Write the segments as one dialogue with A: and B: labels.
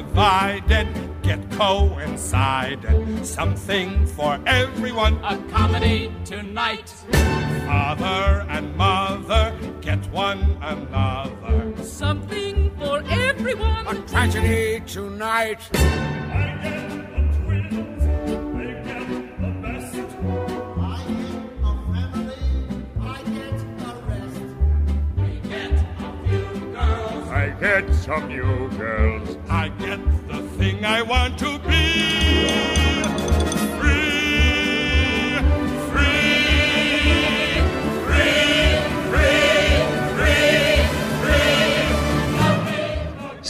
A: divided get coincided. Something for everyone.
B: A comedy tonight.
A: Father and mother get one another.
B: Something for everyone.
C: A tragedy tonight.
A: Get some new girls. I get the thing I want to be.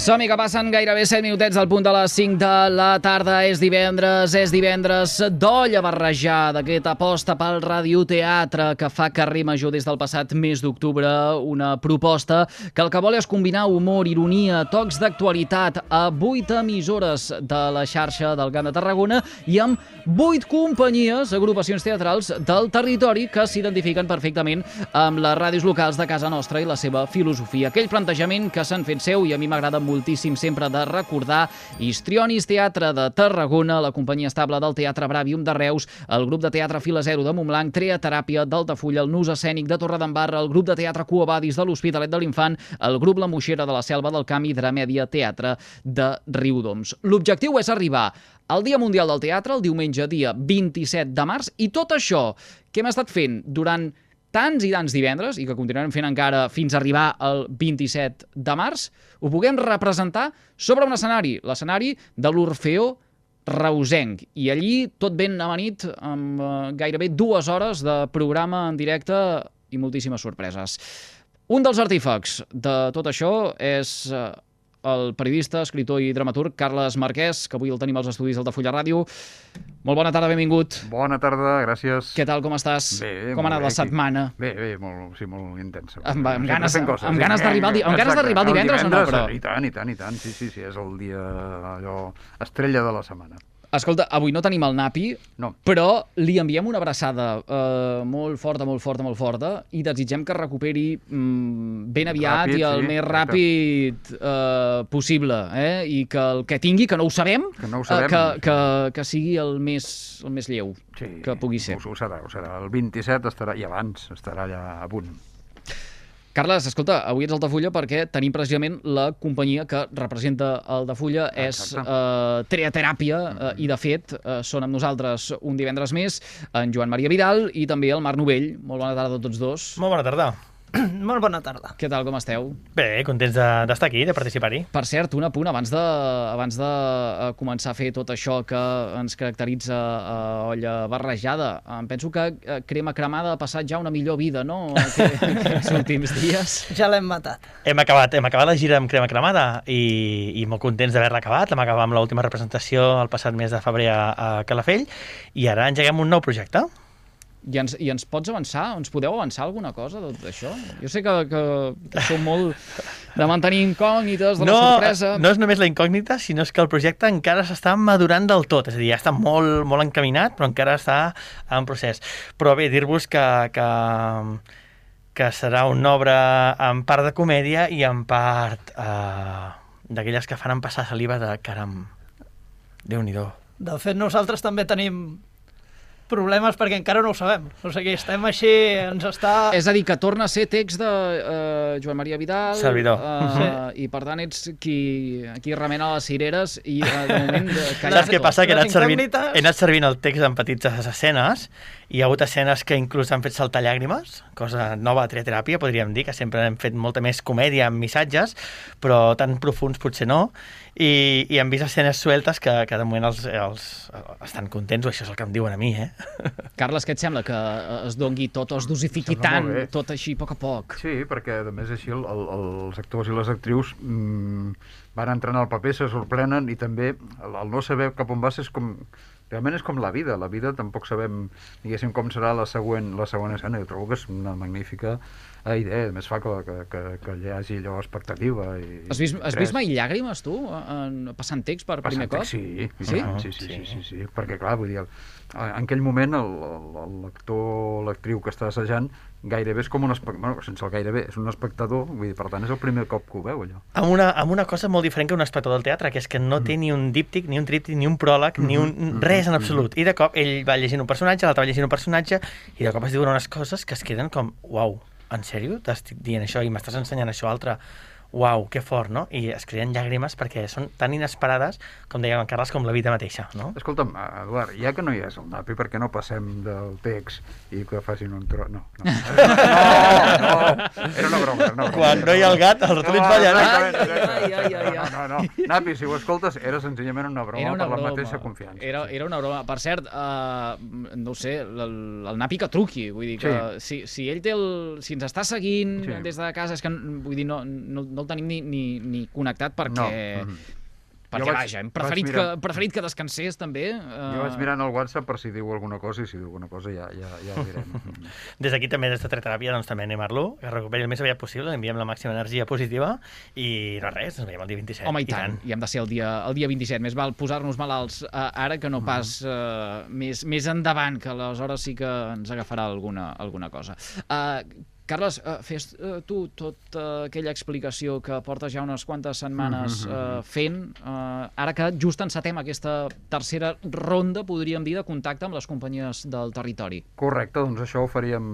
D: Som-hi, que passen gairebé 7 minutets al punt de les 5 de la tarda. És divendres, és divendres d'olla barrejada, aquesta aposta pel radioteatre que fa carrer major des del passat mes d'octubre. Una proposta que el que vol és combinar humor, ironia, tocs d'actualitat a 8 emissores de la xarxa del Camp de Tarragona i amb 8 companyies, agrupacions teatrals del territori que s'identifiquen perfectament amb les ràdios locals de casa nostra i la seva filosofia. Aquell plantejament que s'han fet seu i a mi m'agrada moltíssim sempre de recordar Histrionis Teatre de Tarragona, la companyia estable del Teatre Bravium de Reus, el grup de teatre Fila Zero de Montblanc, Treateràpia d'Altafulla, el Nus Escènic de Torredembarra, el grup de teatre Cuabadis de l'Hospitalet de l'Infant, el grup La Moixera de la Selva del Camp i Dramèdia Teatre de Riudoms. L'objectiu és arribar al Dia Mundial del Teatre, el diumenge dia 27 de març, i tot això que hem estat fent durant tants i tants divendres, i que continuarem fent encara fins a arribar al 27 de març, ho puguem representar sobre un escenari, l'escenari de l'Orfeó reusenc. I allí tot ben amanit amb eh, gairebé dues hores de programa en directe i moltíssimes sorpreses. Un dels artífecs de tot això és eh, el periodista, escritor i dramaturg Carles Marquès, que avui el tenim als estudis d'Altafulla Ràdio. Molt bona tarda, benvingut.
E: Bona tarda, gràcies.
D: Què tal, com estàs?
E: Bé,
D: com ha anat
E: bé,
D: la setmana?
E: Bé, bé, molt, sí, molt intensa.
D: Amb- amb
E: Sempre
D: ganes-
E: coses,
D: amb
E: sí.
D: ganes d'arribar amb ganes d'arribar divendres o no, però?
E: I tant, i tant, i tant. Sí, sí, sí, és el dia allò estrella de la setmana.
D: Escolta, avui no tenim el Napi,
E: No.
D: però li enviem una abraçada eh, molt forta, molt forta, molt forta i desitgem que recuperi mm, ben aviat
E: Ràpid,
D: i el
E: sí,
D: més ràpid eh, possible eh? i que el que tingui, que no ho sabem,
E: Que no ho
D: eh,
E: sabem.
D: que, que, que sigui el més, el més lleu
E: Sí,
D: que pugui ser.
E: Ho, ho serà, ho serà. El 27 estarà, i abans, estarà allà a punt.
D: Carles, escolta, avui ets Altafulla perquè tenim precisament la companyia que representa Altafulla, és
E: Exacte.
D: eh, Treateràpia, eh, i de fet eh, són amb nosaltres un divendres més en Joan Maria Vidal i també el Marc Novell. Molt bona tarda a tots dos.
F: Molt bona tarda.
G: Molt bona tarda.
D: Què tal, com esteu?
F: Bé, contents de- d'estar aquí, de participar-hi.
D: Per cert, un apunt abans de, abans de eh, començar a fer tot això que ens caracteritza a olla barrejada. Em penso que eh, Crema Cremada ha passat ja una millor vida, no?, Aqu- aquests últims dies.
G: Ja l'hem matat.
F: Hem acabat, hem acabat la gira amb Crema Cremada i, i molt contents d'haver-la acabat. Vam acabar amb l'última representació el passat mes de febrer a, a Calafell i ara engeguem un nou projecte.
D: I ens, I ens pots avançar? Ens podeu avançar alguna cosa de tot això? Jo sé que, que, que sou molt de mantenir incògnites, de la sorpresa...
F: no és només la incògnita, sinó és que el projecte encara s'està madurant del tot. És a dir, ja està molt, molt encaminat, però encara està en procés. Però bé, dir-vos que, que, que serà una obra en part de comèdia i en part eh, d'aquelles que faran passar saliva de caram. Déu-n'hi-do.
G: De fet, nosaltres també tenim problemes perquè encara no ho sabem. O sigui, estem així, ens està...
D: És a dir, que torna a ser text de uh, Joan Maria Vidal...
F: Servidor.
D: Uh, I per tant ets qui, qui remena les cireres i uh, de moment
F: Saps què passa? Que he anat, servint,
G: incògnites-
F: he anat servint el text en petites escenes i hi ha hagut escenes que inclús han fet saltar llàgrimes, cosa nova a Triateràpia, podríem dir, que sempre hem fet molta més comèdia amb missatges, però tan profuns potser no, i, i hem vist escenes sueltes que, que de moment els, els, estan contents, o això és el que em diuen a mi, eh?
D: Carles, què et sembla? Que eh, es dongui tot es dosifiqui tant, tot així, a poc a poc?
E: Sí, perquè a més així el, el, els actors i les actrius mm, van entrant al paper, se sorprenen i també el, el no saber cap on vas és com realment és com la vida, la vida tampoc sabem diguéssim com serà la següent, la següent escena, jo trobo que és una magnífica eh, idea, a més fa que, que, que, que hi hagi allò expectativa i,
D: Has vist, has vist mai llàgrimes, tu, en, passant text per primer
E: Passant
D: cop?
E: text, Sí, i
D: Sí?
E: tant, sí, sí, sí, sí, sí, perquè clar, vull dir, el- en aquell moment l'actor o l'actriu que està assajant gairebé és com un espectador, bueno, sense el gairebé, és un espectador, vull dir, per tant és el primer cop que ho veu allò.
F: Amb una, amb una cosa molt diferent que un espectador del teatre, que és que no té ni un díptic, ni un tríptic, ni un pròleg, ni un... res en absolut. I de cop ell va llegint un personatge, l'altre va llegint un personatge, i de cop es diuen unes coses que es queden com, uau, en sèrio? T'estic dient això i m'estàs ensenyant això altre? Uau, que fort, no? I es creen llàgrimes perquè són tan inesperades, com deia en Carles, com la vida mateixa, no?
E: Escolta'm, Eduard, ja que no hi és el napi, per què no passem del text i que facin un tro... No, no. No, no, era una broma, era una broma.
F: Quan no hi ha el gat, els ratolins ballen. eh?
E: exactament,
D: Ai, ai, ai.
E: No, no, no. Napi, si ho escoltes, era senzillament una broma
D: Era una
E: per la
D: broma.
E: mateixa confiança.
D: Era, era una broma. Per cert, uh, no ho sé, el, el Napi que truqui. Vull dir que si, si ell té el... Si ens està seguint
E: Sí.
D: des de casa, és que vull dir, no, no, no el tenim ni, ni, ni connectat perquè...
E: No. Mhm.
D: Perquè,
E: Jo vaig-
D: vaja, hem
E: vaig
D: preferit,
E: mirar-
D: que, preferit que descansés, també. Uh,
E: Jo vaig mirant el WhatsApp per si diu alguna cosa i si diu alguna cosa ja, ja, ja ho direm.
F: Des d'aquí també, des de Treteràpia, doncs també animar-lo, que recuperi el més aviat possible, enviem la màxima energia positiva i no res, ens veiem el dia 27.
D: Home, i tant, i hem de ser el dia, el dia 27. Més val posar-nos malalts uh, ara que no pas uh, més, més endavant, que aleshores sí que ens agafarà alguna, alguna cosa. Uh, Carles, uh, fes uh, tu tota aquella explicació que portes ja unes quantes setmanes uh, fent, uh, ara que just encetem aquesta tercera ronda, podríem dir, de contacte amb les companyies del territori.
E: Correcte, doncs això ho faríem,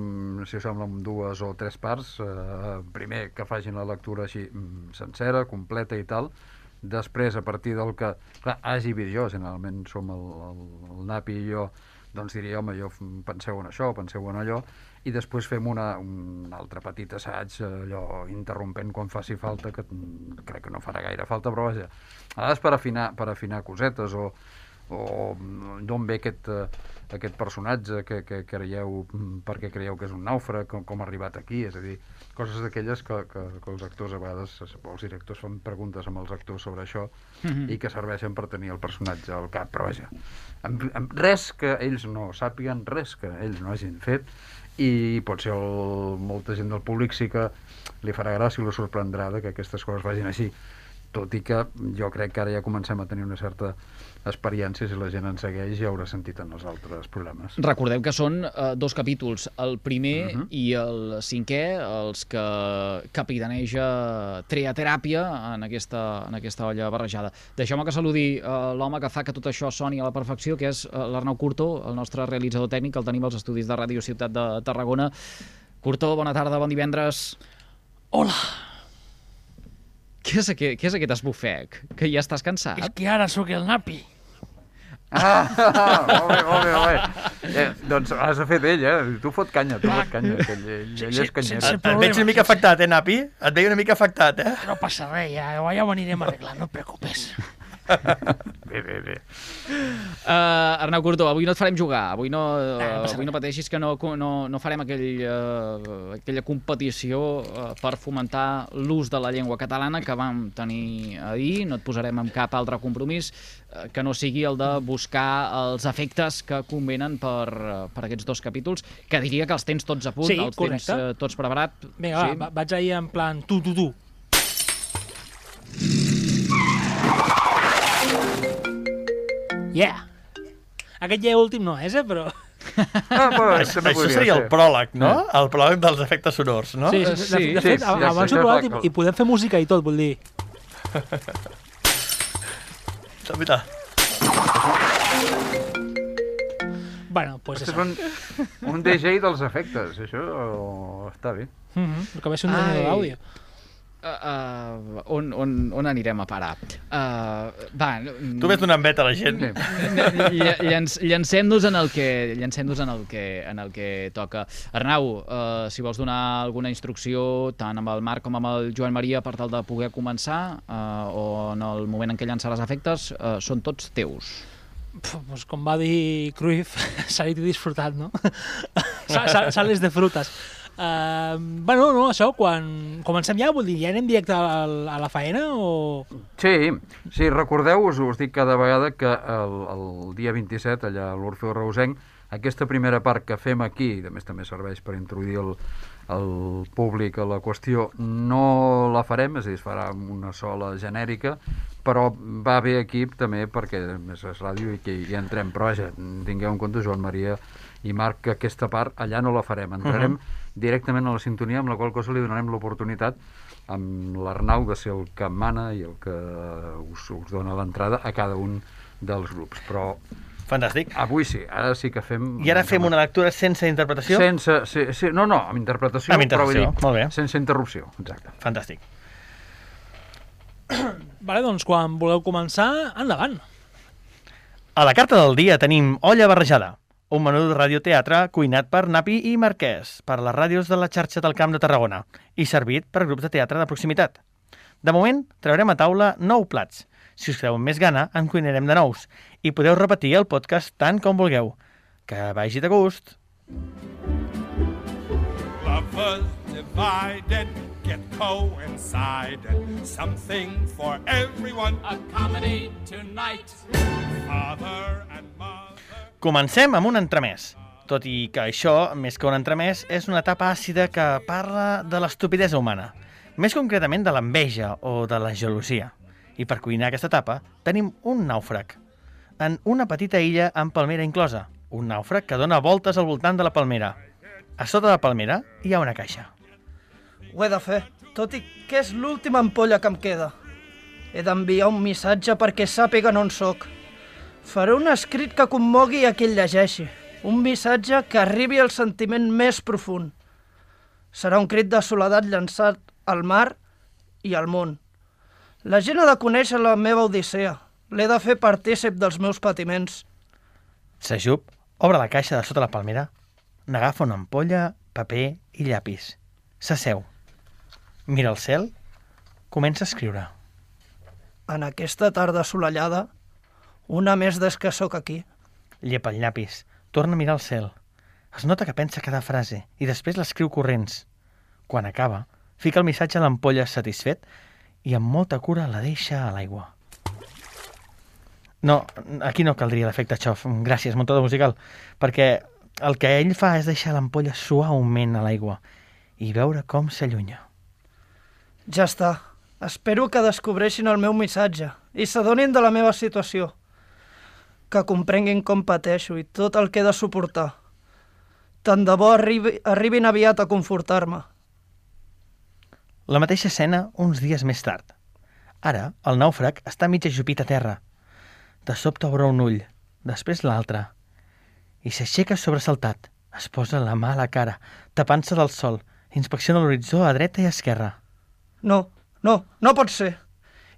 E: si us sembla, en dues o tres parts. Eh, primer, que facin la lectura així mm, sencera, completa i tal. Després, a partir del que... Clar, hagi vist jo, generalment som el, el, el Napi i jo, doncs diria, home, jo penseu en això, penseu en allò, i després fem una, un altre petit assaig, allò interrompent quan faci falta, que mm, crec que no farà gaire falta, però vaja, a vegades per afinar, per afinar cosetes o, o mm, d'on ve aquest, eh, aquest personatge que, que creieu, mm, perquè creieu que és un nàufrag, com, com ha arribat aquí, és a dir, coses d'aquelles que, que, que els actors a vegades, o els directors fan preguntes amb els actors sobre això i que serveixen per tenir el personatge al cap, però vaja, amb, amb res que ells no sàpiguen, res que ells no hagin fet, i potser el, molta gent del públic sí que li farà gràcia i lo sorprendrà que aquestes coses vagin així tot i que jo crec que ara ja comencem a tenir una certa experiència si la gent ens segueix ja haurà sentit en els altres programes.
D: Recordeu que són uh, dos capítols, el primer uh
E: Mhm.
D: -huh. i el cinquè, els que capitaneja Triateràpia en aquesta, en aquesta olla barrejada. Deixeu-me que saludi uh, l'home que fa que tot això soni a la perfecció, que és uh, l'Arnau Curto, el nostre realitzador tècnic, que el tenim als estudis de Ràdio Ciutat de Tarragona. Curto, bona tarda, bon divendres.
H: Hola,
D: Què és, aquest, què és aquest esbufec? Que ja estàs cansat?
H: és que ara sóc el napi.
E: Ah, molt bé, molt bé, molt bé. Eh, doncs has fet ell, eh? Tu fot canya, tu fot canya, que ell, ell, ell és canyero.
H: sense-
F: Et, et veig una mica afectat, eh, Napi? Et veig una mica afectat, eh?
H: No passa res, ja, ja ho anirem arreglant, no et preocupes.
E: Bé, bé, bé.
D: Uh, Arnau Curto, avui no et farem jugar, avui no,
H: no
D: uh, avui no pateixis que no, no, no farem aquell, uh, aquella competició uh, per fomentar l'ús de la llengua catalana que vam tenir ahir, no et posarem en cap altre compromís uh, que no sigui el de buscar els efectes que convenen per, uh, per aquests dos capítols, que diria que els tens tots a punt,
H: Sí,
D: els
H: correcte.
D: tens uh, tots preparat.
H: Vinga,
D: sí?
H: va, va, vaig ahir en plan tu, tu, tu. Yeah. Aquest ja últim no és, eh, però...
E: Ah, però
F: Això,
E: també
F: això seria el
E: ser.
F: pròleg, no? El pròleg dels efectes sonors, no?
H: Sí,
D: Eh,
H: sí,
D: sí,
H: de,
E: sí,
H: fet,
E: sí, ja
H: abans
E: sé,
H: ho provat
E: és
H: i, i podem fer música i tot, vull dir.
F: Mira,
H: Bueno, pues
E: És
H: això.
E: un, un DJ dels efectes, això està bé.
H: Mm -hmm. Que va ser un
D: Ai.
H: DJ d'àudio.
D: Uh, uh, on, on, on anirem a parar? Uh, va,
F: tu ves donant vet a la gent.
D: Llenç, llancem-nos en el que llancem-nos en el que en el que toca. Arnau, uh, si vols donar alguna instrucció tant amb el Marc com amb el Joan Maria per tal de poder començar uh, o en el moment en què llançaràs efectes, uh, són tots teus.
H: Pues com va dir Cruyff, salir i disfrutat, no? Sa- sa- Sales de frutes. Uh, bueno, no, això, quan comencem ja, vull dir, ja anem directe al, a la faena o...
E: Sí, sí, recordeu, us, us dic cada vegada que el, el dia 27, allà a l'Orfeo Reusenc, aquesta primera part que fem aquí, i a més també serveix per introduir el, el públic a la qüestió, no la farem, és a dir, es farà una sola genèrica, però va bé equip també perquè a més és ràdio i que hi entrem. Però vaja, tingueu en compte Joan Maria i Marc que aquesta part allà no la farem entrarem uh -huh. directament a la sintonia amb la qual cosa li donarem l'oportunitat amb l'Arnau de ser el que mana i el que us, us dona l'entrada a cada un dels grups però
F: Fantàstic.
E: avui sí, ara sí que fem
F: I ara fem una lectura sense interpretació?
E: sense, sí, sí, no, no, amb interpretació,
F: Amb interpretació,
E: però vull dir,
F: molt bé.
E: sense interrupció exacte
F: Fantàstic.
H: Vale, doncs quan vulgueu començar, endavant.
F: A la carta del dia tenim Olla barrejada, un menú de radioteatre cuinat per Napi i Marquès, per les ràdios de la xarxa del Camp de Tarragona, i servit per grups de teatre de proximitat. De moment, traurem a taula nou plats. Si us creu amb més gana, en cuinarem de nous, i podeu repetir el podcast tant com vulgueu. Que vagi de gust!
A: Lovers divided get coincided. Something for everyone.
B: A comedy tonight.
A: Father and mother.
F: Comencem amb un entremès. Tot i que això, més que un entremès, és una etapa àcida que parla de l'estupidesa humana. Més concretament de l'enveja o de la gelosia. I per cuinar aquesta etapa tenim un nàufrag. En una petita illa amb palmera inclosa. Un nàufrag que dona voltes al voltant de la palmera. A sota de la palmera hi ha una caixa.
G: Ho he de fer, tot i que és l'última ampolla que em queda. He d'enviar un missatge perquè sàpiguen on sóc. Faré un escrit que commogui a qui el llegeixi. Un missatge que arribi al sentiment més profund. Serà un crit de soledat llançat al mar i al món. La gent ha de conèixer la meva odissea. L'he de fer partícip dels meus patiments.
F: S'ajup, obre la caixa de sota la palmera, n'agafa una ampolla, paper i llapis. S'asseu. Mira el cel, comença a escriure.
G: En aquesta tarda assolellada, una més des que sóc aquí.
F: Llepa el llapis, torna a mirar el cel. Es nota que pensa cada frase i després l'escriu corrents. Quan acaba, fica el missatge a l'ampolla satisfet i amb molta cura la deixa a l'aigua. No, aquí no caldria l'efecte xof. Gràcies, muntador musical. Perquè el que ell fa és deixar l'ampolla suaument a l'aigua i veure com s'allunya.
G: Ja està. Espero que descobreixin el meu missatge i s'adonin de la meva situació. Que comprenguin com pateixo i tot el que he de suportar. Tant de bo arribi, arribin aviat a confortar-me.
F: La mateixa escena uns dies més tard. Ara, el nàufrag està mig ajupit a terra. De sobte obre un ull, després l'altre, i s'aixeca sobresaltat. Es posa la mà a la cara, tapant-se del sol, inspecciona l'horitzó a dreta i a esquerra.
G: No, no, no pot ser.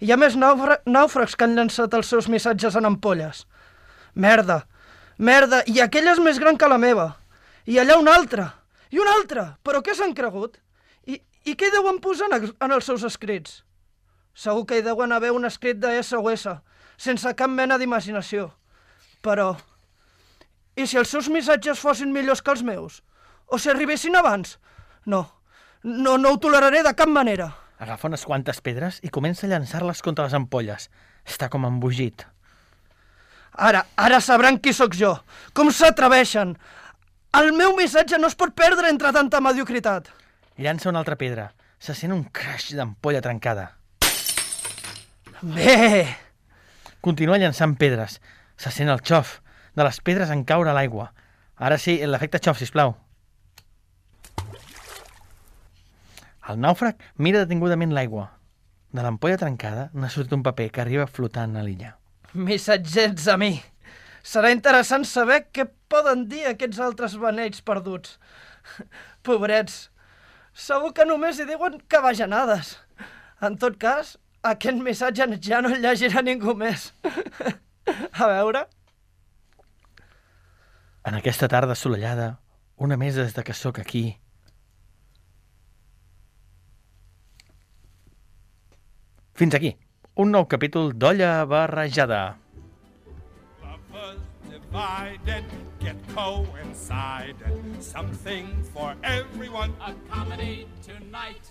G: Hi ha més nàufra nàufrags que han llançat els seus missatges en ampolles. Merda, merda, i aquella és més gran que la meva. I allà una altra, i una altra. Però què s'han cregut? I, I què deuen posar en, en els seus escrits? Segur que hi deuen haver un escrit de SOS, sense cap mena d'imaginació. Però... I si els seus missatges fossin millors que els meus? O si arribessin abans? No, no, no ho toleraré de cap manera.
F: Agafa unes quantes pedres i comença a llançar-les contra les ampolles. Està com embogit.
G: Ara, ara sabran qui sóc jo. Com s'atreveixen? El meu missatge no es pot perdre entre tanta mediocritat.
F: Llança una altra pedra. Se sent un crash d'ampolla trencada.
G: Bé,
F: Continua llançant pedres. Se sent el xof de les pedres en caure a l'aigua. Ara sí, l'efecte xof, sisplau. El nàufrag mira detingudament l'aigua. De l'ampolla trencada n'ha sortit un paper que arriba flotant a l'illa.
G: Missatgets a mi. Serà interessant saber què poden dir aquests altres beneits perduts. Pobrets, segur que només hi diuen bajanades. En tot cas, aquest missatge ja no el llegirà ningú més. A veure...
F: En aquesta tarda assolellada, una més des de que sóc aquí. Fins aquí, un nou capítol d'Olla Barrejada.
A: Divided get coincided. Something for everyone.
B: A comedy tonight.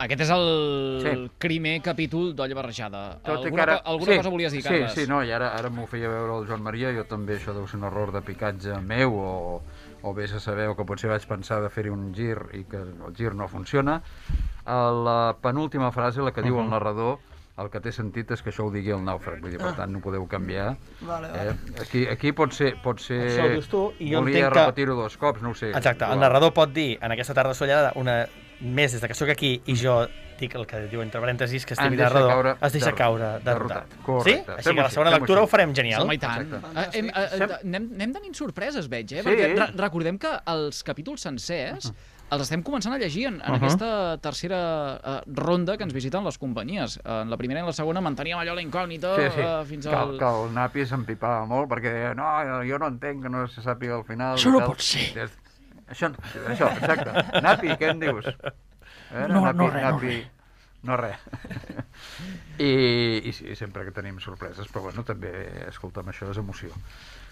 D: Aquest és el
E: Sí.
D: primer capítol d'Olla Barrejada.
E: Tot
D: alguna
E: ara...
D: alguna cosa volies dir, Carles?
E: Sí, sí, no, i ara, ara m'ho feia veure el Joan Maria, jo també això deu ser un error de picatge meu, o, o vés a saber, o que potser vaig pensar de fer-hi un gir i que el gir no funciona. A la penúltima frase, la que diu el narrador, el que té sentit és que això ho digui el nàufrag, vull dir, per tant no podeu canviar.
G: Vale, vale.
E: Eh? Aquí, aquí pot ser... Pot ser...
F: Això ho dius tu, i jo
E: Volia
F: entenc que-
E: repetir-ho dos cops, no ho sé.
F: Exacte, el narrador pot dir en aquesta tarda assolellada una més des de que sóc aquí i jo dic el que diu entre parèntesis que estigui
E: deixa
F: narrador
E: caure
F: es deixa caure
E: derrotat. Correcte.
F: Sí? Així que la segona lectura
E: així.
F: ho farem genial.
D: Home, i tant. Eh, hem, eh, eh, anem, anem tenint sorpreses, veig, eh?
E: Sí.
D: Perquè re recordem que els capítols sencers els estem començant a llegir en, en
F: Uh-huh.
D: aquesta tercera uh, ronda que ens visiten les companyies. En la primera i en la segona manteníem allò la incògnita
E: Sí, sí.
D: Uh, fins
E: que,
D: al...
E: que el Napi s'empipava molt perquè deia, no, jo no entenc que no se sàpiga al final.
H: Això no
E: tal."
H: pot ser.
E: Des... Això, això, exacte. Napi, què en dius? Eh,
H: No,
E: Napi,
H: no res, no
E: Napi... No res. I, I sí, sempre que tenim sorpreses, però bueno, també, escolta'm, això és emoció.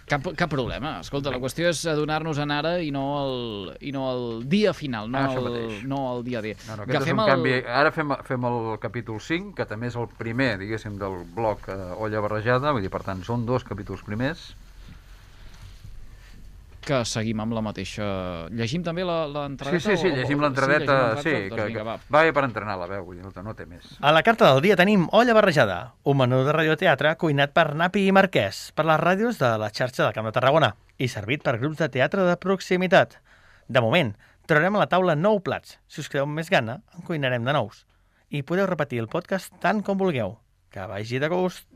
D: Cap, cap problema. Escolta, la qüestió és adonar-nos en ara i no el, i no el dia final, no,
E: Ah,
D: el, no el dia D.
E: No, no, aquest és un el... canvi. Ara fem, fem el capítol 5, que també és el primer, diguéssim, del bloc eh, Olla Barrejada, vull dir, per tant, són dos capítols primers.
D: Que seguim amb la mateixa... Llegim també la-
E: Sí,
D: l'entradeta?
E: sí, sí,
D: o- o-
E: llegim
D: sí,
E: l'entradeta,
D: llegim
E: sí,
D: l'entradeta?
E: que,
D: Doncs vinga, va.
E: va bé per entrenar la veu, vull dir, no, té més.
F: A la carta del dia tenim Olla Barrejada, un menú de radioteatre cuinat per Napi i Marquès, per les ràdios de la xarxa del Camp de Tarragona i servit per grups de teatre de proximitat. De moment, trobarem a la taula nou plats. Si us creu més gana, en cuinarem de nous. I podeu repetir el podcast tant com vulgueu. Que vagi de gust.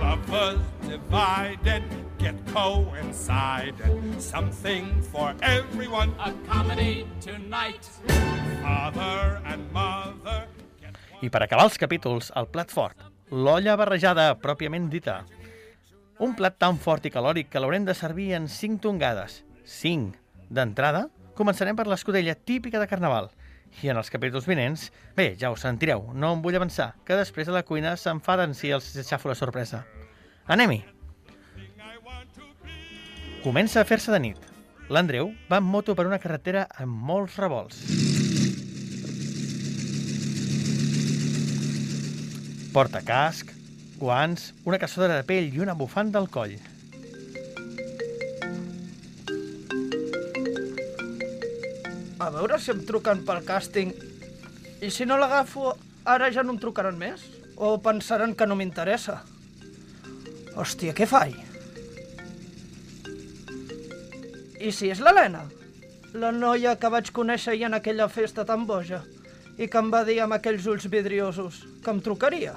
A: Lovers divided get coincided. Something for everyone.
B: A comedy tonight.
A: Father and mother.
F: I per acabar els capítols, el plat fort, l'olla barrejada pròpiament dita. Un plat tan fort i calòric que l'haurem de servir en 5 tongades. 5. D'entrada, començarem per l'escudella típica de Carnaval. I en els capítols vinents, bé, ja ho sentireu, no em vull avançar, que després a la cuina s'enfaden si els aixafo la sorpresa. Anem-hi! Comença a fer-se de nit. L'Andreu va en moto per una carretera amb molts revolts. Porta casc, guants, una caçadora de pell i una bufanda al coll.
G: A veure si em truquen pel càsting. I si no l'agafo, ara ja no em trucaran més? O pensaran que no m'interessa? Hòstia, què faig? I si és l'Helena? La noia que vaig conèixer ahir en aquella festa tan boja i que em va dir amb aquells ulls vidriosos que em trucaria.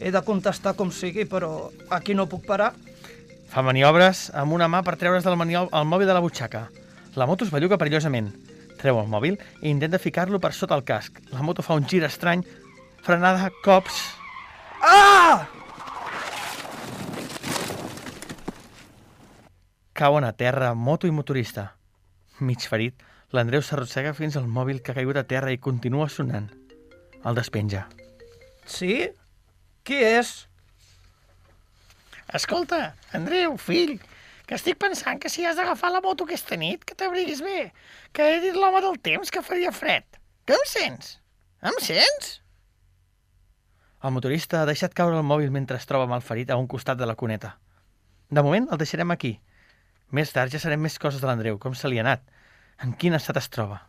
G: He de contestar com sigui, però aquí no puc parar.
F: Fa maniobres amb una mà per treure's del el mòbil de la butxaca. La moto es belluga perillosament. Treu el mòbil i intenta ficar-lo per sota el casc. La moto fa un gir estrany, frenada, cops...
G: Ah!
F: Cauen a terra moto i motorista. Mig ferit, l'Andreu s'arrossega fins al mòbil que ha caigut a terra i continua sonant. El despenja.
G: Sí? Qui és?
F: Escolta, Andreu, fill, que estic pensant que si has d'agafar la moto aquesta nit, que t'abriguis bé, que he dit l'home del temps que faria fred. Que em sents? Em sents? El motorista ha deixat caure el mòbil mentre es troba malferit a un costat de la cuneta. De moment el deixarem aquí. Més tard ja sabem més coses de l'Andreu, com se li ha anat, en quin estat es troba.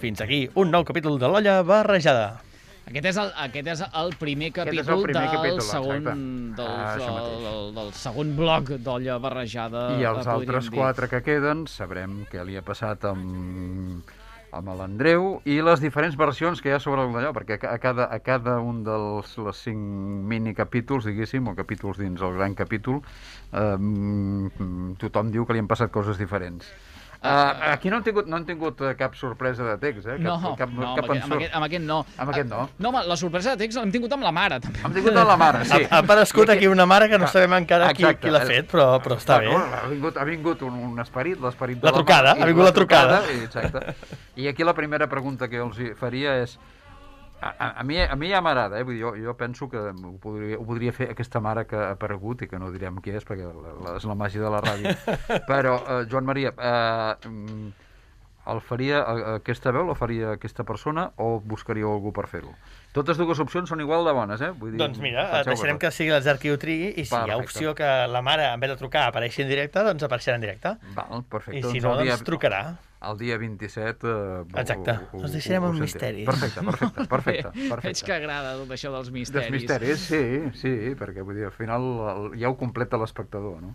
F: Fins aquí, un nou capítol de l'olla barrejada.
D: Aquest és el, aquest és el primer capítol
E: el primer
D: del,
E: capítol,
D: segon, del,
E: Ah,
D: del, del, del segon bloc d'olla barrejada.
E: I
D: eh,
E: els
D: podríem
E: altres
D: dir.
E: quatre que queden sabrem què li ha passat amb, amb l'Andreu i les diferents versions que hi ha sobre el d'allò, perquè a cada, a cada un dels les cinc minicapítols, diguéssim, o capítols dins el gran capítol, eh, mm, tothom diu que li han passat coses diferents. Uh, aquí no han tingut, no han tingut eh, cap sorpresa de text, eh? Cap,
D: No,
E: cap,
D: no,
E: cap
D: amb, aquest, amb,
E: ensurt.
D: aquest, amb aquest no.
E: Amb aquest no.
D: No, home, la sorpresa de text l'hem tingut amb la mare, també.
E: Hem tingut de la mare, sí.
F: Ha, ha aparegut aquí una mare que no sabem encara qui,
E: exacte.
F: qui l'ha fet, però, però està bé.
E: Bueno, ha vingut, ha vingut un, un esperit, l'esperit
F: La
E: de
F: trucada,
E: mare, i
F: ha vingut la trucada.
E: i, exacte. I aquí la primera pregunta que els faria és... A, a, mi, a mi ja m'agrada, eh? Vull dir, jo, jo penso que ho podria, ho podria fer aquesta mare que ha aparegut i que no direm qui és perquè la, la, és la màgia de la ràdio. Però, eh, Joan Maria, eh, mm, el faria aquesta veu, la faria aquesta persona o buscaríeu algú per fer-ho? Totes dues opcions són igual de bones, eh? Vull dir,
F: Doncs mira, deixarem que sigui l'Atzar qui ho trigui i si hi ha
E: Perfecte.
F: opció que la mare, en vez de trucar, apareixi en directe, doncs apareixerà en directe.
E: Val, perfecte.
F: I si
E: Doncs
F: no,
E: el dia-
F: doncs trucarà.
E: El dia 27... Eh,
F: Exacte.
E: ho- ho-
F: Us deixarem en
E: sentirem.
F: misteris.
E: Perfecte, perfecte, perfecte.
D: Veig
E: perfecte.
D: que agrada tot això dels misteris.
E: Dels misteris, sí, sí, perquè vull dir, al final el, ja ho completa l'espectador, no?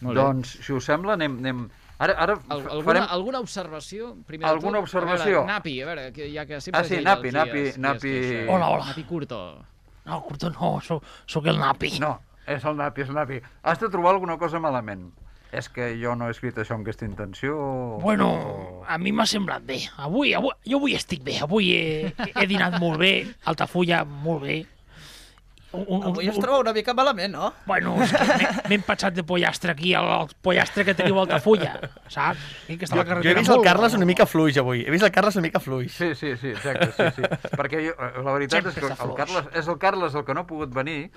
D: Molt bé.
E: doncs, si us sembla, anem... anem... Ara, ara
D: Al, alguna,
E: farem...
D: alguna observació? Primer
E: Alguna
D: tot?
E: observació?
D: A veure, Napi, a veure, que ja que sempre
E: Ah, sí, Napi, Napi,
D: es- qui es
E: Napi.
D: queixa.
H: Hola, hola.
D: Napi Curto.
H: No, Curto, no, sóc, sóc el Napi.
E: No, és el Napi, és el Napi. Has de trobar alguna cosa malament. És que jo no he escrit això amb aquesta intenció...
H: Bueno,
E: o-
H: a mi m'ha semblat bé. Avui, avui, jo avui estic bé. Avui he, he dinat molt bé, Altafulla molt bé. Un, un,
G: Avui es troba una mica malament, no?
H: Bueno, és que m'he- empatxat de pollastre aquí, el, el pollastre que teniu a Altafulla, saps? I que està la
F: Jo he vist el Carles una mica fluix avui. He vist el Carles una mica fluix.
E: Sí, sí, sí, exacte, sí, sí. Perquè jo, eh, la veritat
H: Sempre
E: és que el. Carles, és el Carles el que no ha pogut venir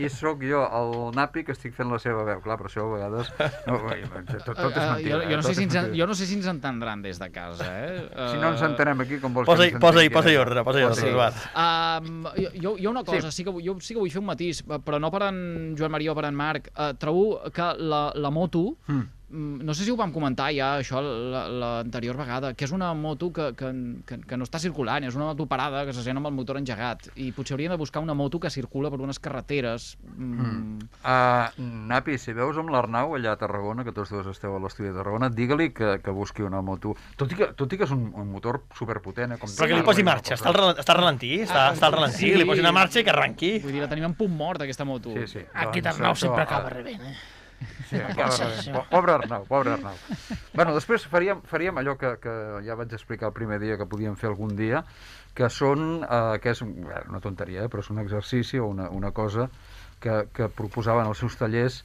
E: i sóc jo, el Napi, que estic fent la seva veu. Clar, però això a vegades... No, tot, tot és
D: Eh,
E: mentida.
D: jo, jo, no
E: eh?
D: sé si ens, jo no sé si ens entendran des de casa, eh?
E: Si no ens entenem aquí, com vols
F: Posa-hi
E: que ens
F: posa
E: entenguin?
F: posa ordre, posa-hi ordre,
E: Sí.
F: Eduard.
D: Um, jo, jo, jo una cosa, sí. que, vull- jo sí que vull fer un matís, però no per en Joan Maria o per en Marc. Uh, trobo que la, la moto,
E: Mm.
D: Mm, no sé si ho vam comentar ja, això, la- l'anterior vegada, que és una moto que, que, que, que no està circulant, és una moto parada que se sent amb el motor engegat, i potser hauríem de buscar una moto que circula per unes carreteres. Mm.
E: Uh, Napi, si veus amb l'Arnau allà a Tarragona, que tots dos esteu a l'estudi de Tarragona, digue-li que, que busqui una moto. Tot i que, tot i que és un, un motor superpotent, eh? Com
F: Però que li posi marxa. Està al, està al ralentí, està, està al ralentí.
D: sí.
F: Li posi una marxa i que arranqui.
D: Vull dir, la tenim en punt mort, aquesta moto.
E: Sí, sí.
H: Aquest
E: Doncs
H: Arnau sempre acaba rebent, eh?
E: Sí, Pobre Arnau, pobre Arnau. bueno, després faríem, faríem allò que, que ja vaig explicar el primer dia que podíem fer algun dia, que són, eh, que és una tonteria, eh, però és un exercici o una, una cosa que, que proposaven als seus tallers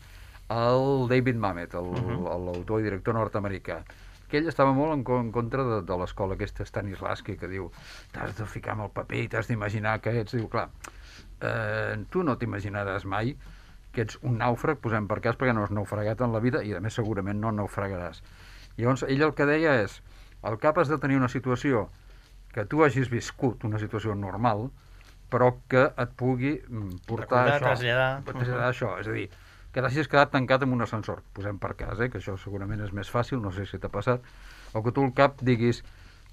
E: el David Mamet, l'autor i director nord-americà que ell estava molt en, en contra de, de l'escola aquesta Stanislavski, que diu t'has de ficar amb el paper i t'has d'imaginar que ets... Diu, clar, eh, tu no t'imaginaràs mai que ets un nàufrag, posem per cas, perquè no has naufragat en la vida i, a més, segurament no naufragaràs. Llavors, ell el que deia és, al cap has de tenir una situació que tu hagis viscut, una situació normal, però que et pugui mm, portar
F: Recordar,
E: això.
F: traslladar.
E: traslladar això. És a dir, que t'hagis quedat tancat en un ascensor, posem per cas, eh, que això segurament és més fàcil, no sé si t'ha passat, o que tu al cap diguis,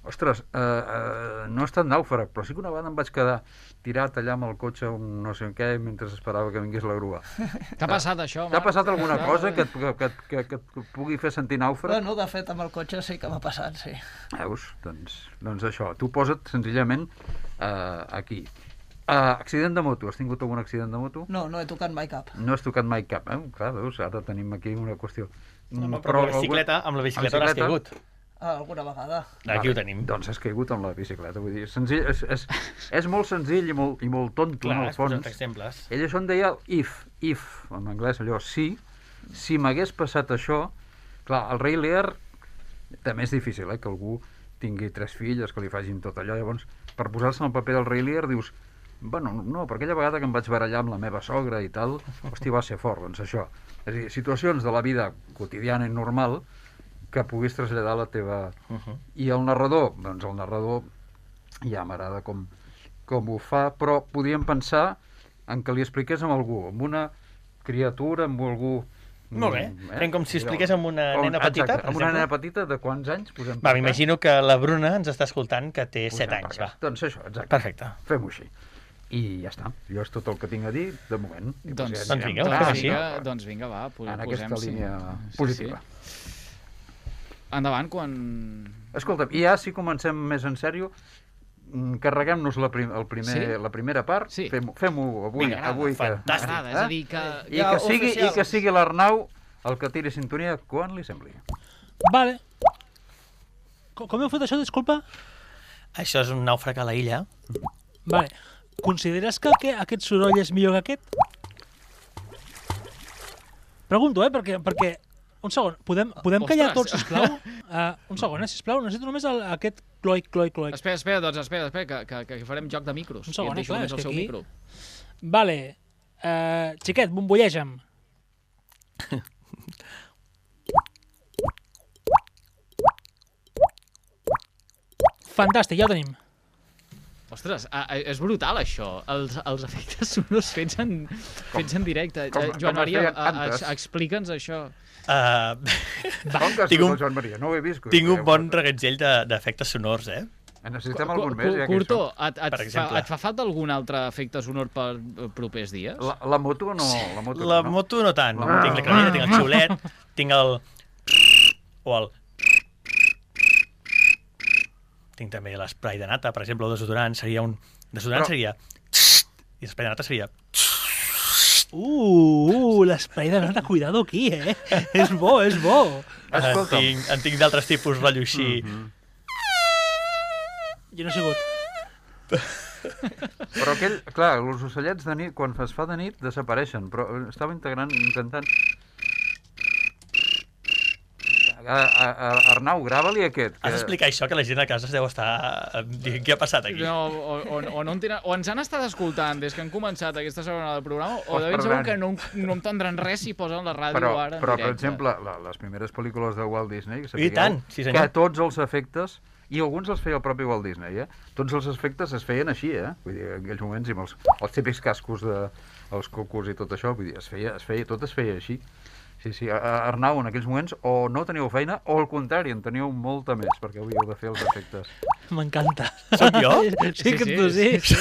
E: ostres, eh, eh, no he estat nàufrag, però sí que una vegada em vaig quedar tirat allà amb el cotxe, un no sé què, mentre esperava que vingués la grua.
D: T'ha passat això,
E: T'ha
D: Marc?
E: passat alguna cosa que et, que, que, que, que et pugui fer sentir nàufrag?
G: Bueno, de fet, amb el cotxe sí que m'ha passat, sí.
E: Veus? Doncs, doncs això, tu posa't senzillament eh, aquí. Uh, accident de moto, has tingut algun accident de moto?
G: No, no he tocat mai cap.
E: No has tocat mai cap, eh? Clar, veus, ara tenim aquí una qüestió.
F: No,
E: Mm,
F: però, amb la bicicleta, amb la bicicleta l'has
E: bicicleta?
F: caigut.
G: Ah, alguna vegada.
F: Aquí ho tenim.
E: Doncs has caigut amb la bicicleta, vull dir, senzill, és, és, és molt senzill i molt, i molt tonto,
F: Clar,
E: en el fons.
F: exemples.
E: Ell això en deia if, if, en anglès allò, si, si m'hagués passat això, clar, el rei Lear també és difícil, eh, que algú tingui tres filles, que li facin tot allò, llavors, per posar-se en el paper del rei Lear, dius, bueno, no, per aquella vegada que em vaig barallar amb la meva sogra i tal, hòstia, va ser fort, doncs això. És a dir, situacions de la vida quotidiana i normal que puguis traslladar la teva...
F: Uh -huh.
E: I el narrador, doncs el narrador ja m'agrada com, com ho fa, però podíem pensar en que li expliqués amb algú, amb una criatura, amb algú...
F: Molt bé.
E: mm,
F: Fem com si expliqués amb una nena petita,
E: exacte,
F: per
E: amb una nena petita de quants anys? Posem
F: Va, m'imagino que la Bruna ens està escoltant, que té
E: cas?
F: 7
E: Posem
F: anys, va.
E: Doncs això, exacte.
F: Perfecte.
E: Fem-ho així. I ja està. Jo és tot el que tinc a dir, de moment.
D: Doncs,
F: Doncs vinga, fem així.
D: vinga, doncs vinga, va, po-
E: En
D: posem...
E: aquesta
D: sí.
E: línia
D: Sí,
E: positiva.
D: Sí. Endavant, quan...
E: Escolta, i ja si comencem més en sèrio, mm, carreguem-nos la, prim, el primer,
D: Sí?
E: la primera part,
D: Sí.
E: fem-ho fem avui,
F: Vinga,
E: avui que...
F: fantàstic.
D: M'agrada, és a dir, que...
E: I,
G: Ja,
E: que sigui, I que sigui l'Arnau el que tiri sintonia quan li sembli.
H: Vale. Com, com heu fet això, disculpa?
F: Això és un nàufrag a la illa.
H: Vale. Consideres que, que aquest soroll és millor que aquest? Pregunto, eh? Perquè, perquè un segon, podem, podem callar tots,
D: Ostres.
H: sisplau? Uh, un segon, eh, sisplau, necessito només el, aquest cloic, cloic, cloic.
D: Espera, espera, doncs espera, espera, que, que, que farem joc de micros.
H: Un segon,
D: I et
H: eh,
D: deixo
H: clar,
D: només
H: és
D: el
H: que
D: seu
H: aquí-
D: micro.
H: Vale. Uh, xiquet, bombolleja'm. Fantàstic, ja ho tenim.
D: Ostres, a, a, és brutal això, els, els efectes sonors fets en, fets en directe.
E: com-
D: Joan
E: com
D: Maria, explica'ns això.
F: Uh,
E: Com que
F: Tinc un-
E: Joan Maria? No ho he vist.
F: tinc un bon reguetzell de- d'efectes sonors, eh?
E: Necessitem
D: Cu-
E: algun més, ja que
D: Curto, et, et,
F: Per
D: fa,
F: exemple.
D: et fa falta algun altre efecte sonor per eh, propers dies?
E: La, la moto no... La moto,
F: La
E: no?
F: moto no tant.
E: La-
F: Tinc la canella, tinc el xiulet, tinc el... O el... Tinc també l'esprai de nata, per exemple, el desodorant seria un... Desodorant
E: Però-
F: seria... I l'esprai de nata seria...
H: Uh, uh l'esprai de nata, cuidado aquí, eh? és bo, és bo.
F: En
E: Escolta'm.
F: tinc, en tinc d'altres tipus, rotllo així.
H: Jo no he sigut.
E: Però aquell, clar, els ocellets de nit, quan es fa de nit, desapareixen, però estava integrant, intentant... A, a, a Arnau, grava-li aquest.
F: Has d'explicar això, que la gent a casa es deu estar eh, dient què ha passat aquí.
D: No, o, o, o, no entenen, o ens han estat escoltant des que han començat aquesta segona del programa, o de ben segur que no, no entendran res si posen la ràdio
E: Però,
D: ara en
E: però per
D: directe.
E: exemple, la, les primeres pel·lícules de Walt Disney,
F: I
E: sapigueu
F: tant, sí, senyor.
E: que tots els efectes, i alguns els feia el propi Walt Disney, eh? tots els efectes es feien així, eh? vull dir, en aquells moments, i amb els, els típics cascos de, els cocos i tot això, vull dir, es feia, es feia, tot es feia així. Sí, sí, Arnau, en aquells moments, o no teníeu feina, o al contrari, en teníeu molta més, perquè havíeu de fer els efectes.
H: M'encanta.
F: Soc jo?
H: Sí, que tu sí.
D: sí, sí.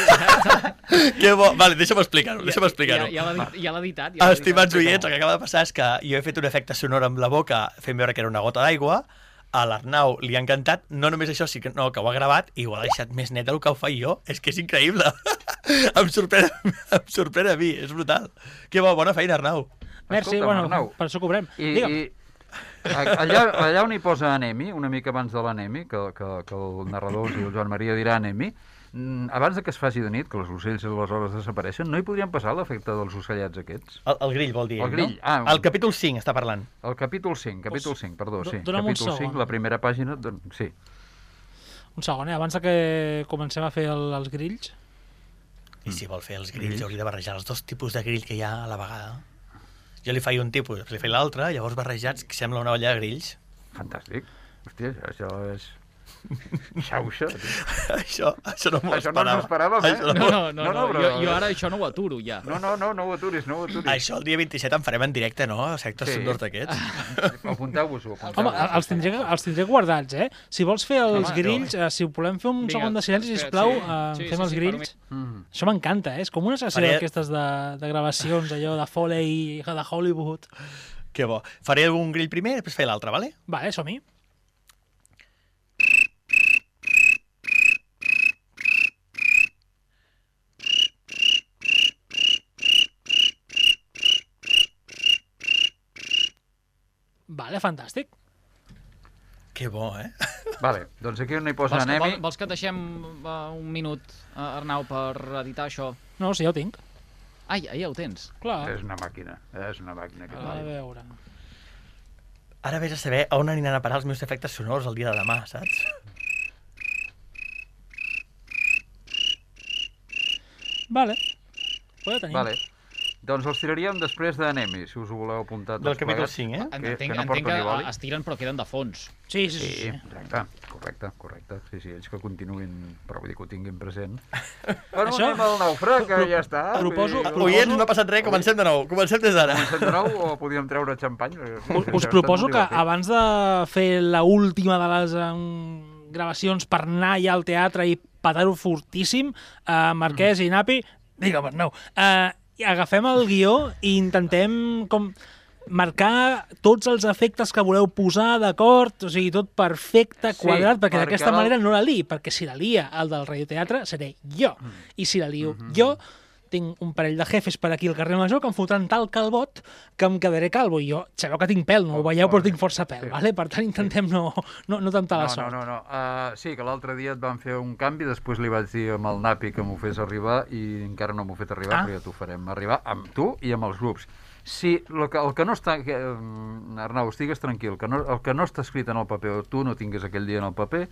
F: Que bo. Vale, deixa'm explicar-ho, deixa'm
D: Ja,
F: explicar-ho.
D: ja l'ha dit- ja l'ha editat. Ja
F: Estimats oients, el que acaba de passar és que jo he fet un efecte sonor amb la boca fent veure que era una gota d'aigua, a l'Arnau li ha encantat, no només això, sí que, no, que ho ha gravat i ho ha deixat més net del que ho faig jo. És que és increïble. em, sorprèn, em sorprèn a mi, és brutal. Que bo, bona feina, Arnau.
H: Merci,
E: Escolta'm,
H: bueno,
E: Arnau.
H: per això cobrem.
E: I,
H: Digue'm.
E: i allà, allà on hi posa anemi, una mica abans de l'anemi, que, que, que el narrador i el Joan Maria dirà anemi, mm, abans de que es faci de nit, que els ocells aleshores desapareixen, no hi podrien passar l'efecte dels ocellets aquests?
F: El, el grill, vol dir,
E: El grill,
F: no?
E: ah.
F: El capítol 5 està parlant.
E: El capítol 5, capítol 5, perdó,
H: do-
E: sí. Capítol
H: segon.
E: 5, la primera pàgina, don- sí.
H: Un segon, eh? Abans de que comencem a fer el, els grills.
F: I si vol fer els grills, hauria de barrejar els dos tipus de grill que hi ha a la vegada. Jo li faig un tipus, li faig l'altre, llavors barrejats, que sembla una olla de grills.
E: Fantàstic. Hòstia, això és... Xauxa.
F: això, això no m'ho
E: Això no ens esperàvem, eh?
F: Això
D: No, no, no,
E: No,
D: no,
E: no, però-
D: jo, jo ara això no ho aturo, ja.
E: No, no, no, no ho aturis, no ho aturis.
F: Això el dia 27 en farem en directe, no? Sectes
E: Sí.
F: sí. sonors d'aquests.
E: Apunteu-vos-ho,
H: Home,
E: apunteu-vos-ho.
H: els tindré, els tindré guardats, eh? Si vols fer els
D: Home,
H: grills, eh, si volem fer un
D: Vinga,
H: segon de silenci, sisplau,
D: sí.
H: eh,
D: Sí,
H: fem
D: sí,
H: els
D: sí,
H: grills.
E: Mm.
H: Això m'encanta, eh? És com una sessió
F: Faré-
H: d'aquestes de, de gravacions, allò de Foley, de Hollywood.
F: Que bo. Faré un grill primer i després faré l'altre, vale?
H: Vale, som-hi. Vale, fantàstic.
F: Que bo, eh?
E: Vale, doncs aquí on hi posa
D: Vols, que- vols que et deixem uh, un minut, uh, Arnau, per editar això?
H: No, sí, ja ho tinc.
D: Ai, ja, ja ho tens.
H: Clar.
E: És una màquina, és una màquina. Aquest
H: A veure.
F: Ara vés a saber a on aniran a parar els meus efectes sonors el dia de demà, saps?
H: Vale. Ho ja tenim.
E: Vale. Doncs els tiraríem després d'anemi, si us ho voleu apuntar tots
F: Del capítol
E: plegats.
F: 5, eh?
E: Que-
D: Entenc,
E: que no
D: entenc que es tiren però queden de fons.
H: Sí, sí, sí.
E: Sí,
H: sí.
E: exacte, correcte, correcte. Sí, sí, ells que continuïn, però vull dir que ho tinguin present. Bueno,
H: Això-
E: anem al naufrag, que ja està.
H: proposo-
E: dir,
H: Proposo-
F: Oients, no ha passat res, comencem de nou. Comencem des d'ara.
E: Comencem de nou o podíem treure xampany?
H: Us, us proposo que abans de fer la última de les um, gravacions per anar ja al teatre i patar-ho fortíssim, uh, Marquès i Napi, digue'm, no, uh, agafem el guió i intentem com marcar tots els efectes que voleu posar d'acord, o sigui, tot perfecte,
E: Sí,
H: quadrat, perquè
E: marcar
H: d'aquesta manera no la li, perquè si la lia el del radioteatre seré jo, i si la lio jo, tinc un parell de jefes per aquí al carrer Major que em fotran tal calbot que em quedaré calvo i jo, sabeu que tinc pèl, no ho veieu, però tinc força pèl,
E: Sí.
H: vale? per tant intentem no, no, no temptar la
E: No,
H: sort.
E: no, no, no. Uh, sí, que l'altre dia et van fer un canvi, després li vaig dir amb el Napi que m'ho fes arribar i encara no m'ho fet arribar,
H: Ah.
E: però ja t'ho farem arribar amb tu i amb els grups. Si el que, el que no està... Que, um, Arnau, estigues tranquil, que no, el que no està escrit en el paper o tu no tingues aquell dia en el paper,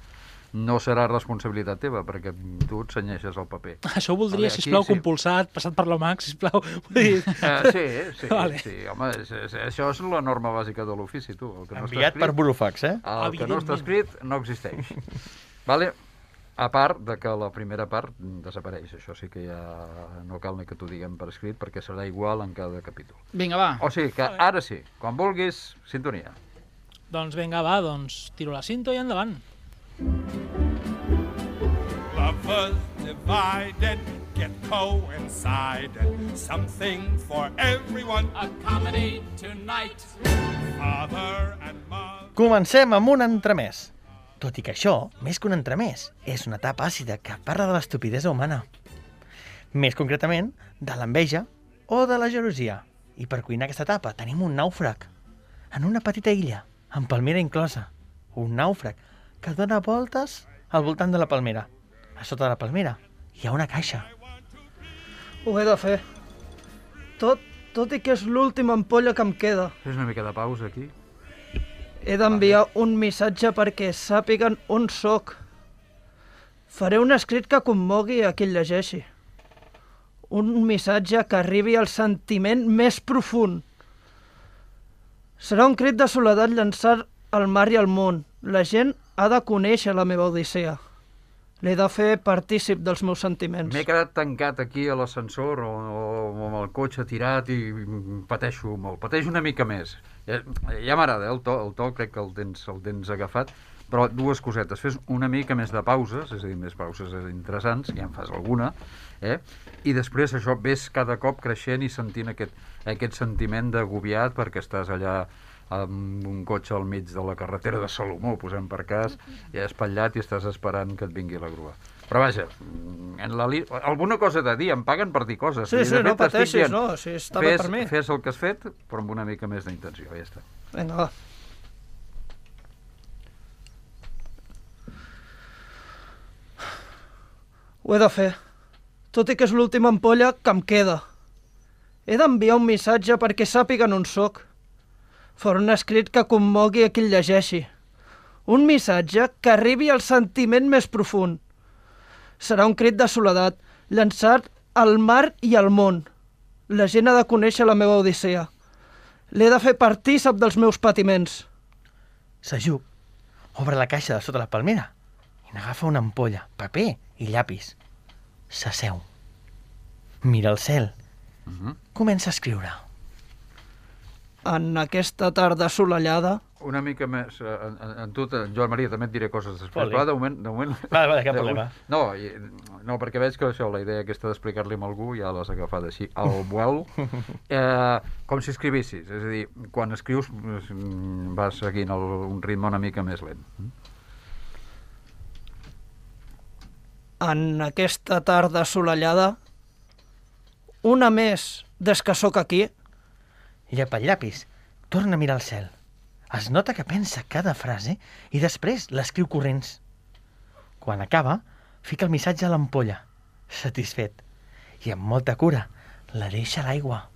E: no serà responsabilitat teva, perquè tu et senyeixes el paper.
H: Això ho voldria,
E: Vale, aquí
H: sisplau,
E: sí.
H: compulsat, passat per l'OMAC, sisplau. Vull dir,
E: Uh, sí, sí,
H: Vale.
E: sí, home, és, és, això és la norma bàsica de l'ofici, tu. El que no està
F: Enviat per
E: escrit-
F: Burofax, eh?
E: El que no està escrit no existeix. vale? A part de que la primera part desapareix, això sí que ja no cal ni que t'ho diguem per escrit perquè serà igual en cada capítol.
D: Vinga, va.
E: O sigui que ara sí, quan vulguis, sintonia.
H: Doncs vinga, va, doncs tiro la cinta i endavant.
A: Lovers divided get coincided. Something for everyone.
B: A comedy tonight.
A: Father and mother.
F: Comencem amb un entremès. Tot i que això, més que un entremès, és una etapa àcida que parla de l'estupidesa humana. Més concretament, de l'enveja o de la gelosia. I per cuinar aquesta etapa tenim un nàufrag. En una petita illa, amb palmera inclosa. Un nàufrag que dona voltes al voltant de la palmera. A sota de la palmera hi ha una caixa.
G: Ho he de fer. Tot, tot i que és l'última ampolla que em queda.
E: Fes una mica de pausa aquí.
G: He d'enviar un missatge perquè sàpiguen on sóc. Faré un escrit que commogui a qui el llegeixi. Un missatge que arribi al sentiment més profund. Serà un crit de soledat llançar al mar i al món. La gent ha de conèixer la meva odissea. L'he de fer partícip dels meus sentiments.
E: M'he quedat tancat aquí a l'ascensor o, o amb el cotxe tirat i pateixo molt. Pateixo una mica més. Ja, ja m'agrada, eh, el, to, el to crec que el tens, el tens agafat, però dues cosetes. Fes una mica més de pauses, és a dir, més pauses interessants, ja en fas alguna, eh? i després això ves cada cop creixent i sentint aquest, aquest sentiment d'agobiat perquè estàs allà amb un cotxe al mig de la carretera de Salomó, posem per cas, i espatllat i estàs esperant que et vingui la grua. Però vaja, en la li... alguna cosa de dir, em paguen per dir coses.
G: Sí,
E: I,
G: sí, no pateixis,
E: dient,
G: no, si està bé
E: fes,
G: per mi.
E: Fes el que has fet, però amb una mica més d'intenció, ja està.
G: Vinga, va. Ho he de fer, tot i que és l'última ampolla que em queda. He d'enviar un missatge perquè sàpiguen on sóc. Faré un escrit que commogui a qui el llegeixi. Un missatge que arribi al sentiment més profund. Serà un crit de soledat, llançat al mar i al món. La gent ha de conèixer la meva odissea. L'he de fer partícip dels meus patiments.
F: S'ajup, obre la caixa de sota la palmera i n'agafa una ampolla, paper i llapis. S'asseu. Mira el cel.
E: Mhm.
F: Comença a escriure.
G: En aquesta tarda assolellada,
E: Una mica més, eh, en, en, en tu, en Joan Maria, també et diré coses després,
F: Fot-li.
E: però de moment... De moment
F: Vale, vale, cap
E: de
F: problema.
E: moment- No, i, no, perquè veig que això, la idea aquesta d'explicar-li a algú ja l'has agafat així, al vuel, eh, com si escrivissis, és a dir, quan escrius mm, vas seguint el, un ritme una mica més lent.
G: en aquesta tarda assolellada, una més des que sóc aquí,
F: Llepa el llapis, torna a mirar el cel. Es nota que pensa cada frase i després l'escriu corrents. Quan acaba, fica el missatge a l'ampolla, satisfet, i amb molta cura la deixa a l'aigua.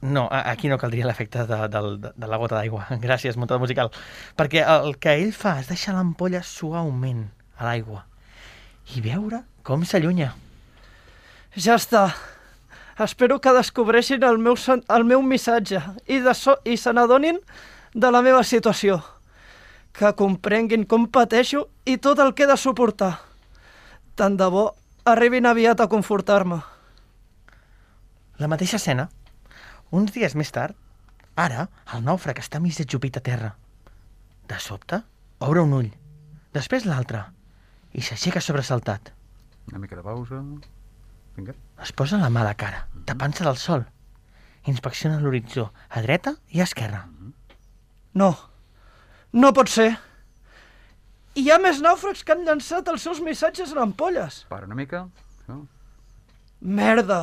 F: No, aquí no caldria l'efecte de, de, de, la gota d'aigua. Gràcies, muntador musical. Perquè el que ell fa és deixar l'ampolla suaument a l'aigua i veure com s'allunya.
G: ja està. Espero que descobreixin el meu, el meu missatge i, de so i se n'adonin de la meva situació. Que comprenguin com pateixo i tot el que he de suportar. Tant de bo arribin aviat a confortar-me.
F: La mateixa escena. Uns dies més tard, ara, el nàufrag està mig ajupit a terra. De sobte, obre un ull, després l'altre, i s'aixeca sobresaltat.
E: Una mica de pausa. Vinga.
F: Es posa la mà a la cara, tapant-se del sol. Inspecciona l'horitzó, a dreta i a esquerra.
G: No, no pot ser. Hi ha més nàufrags que han llançat els seus missatges en ampolles.
E: Para una mica. No?
G: Merda.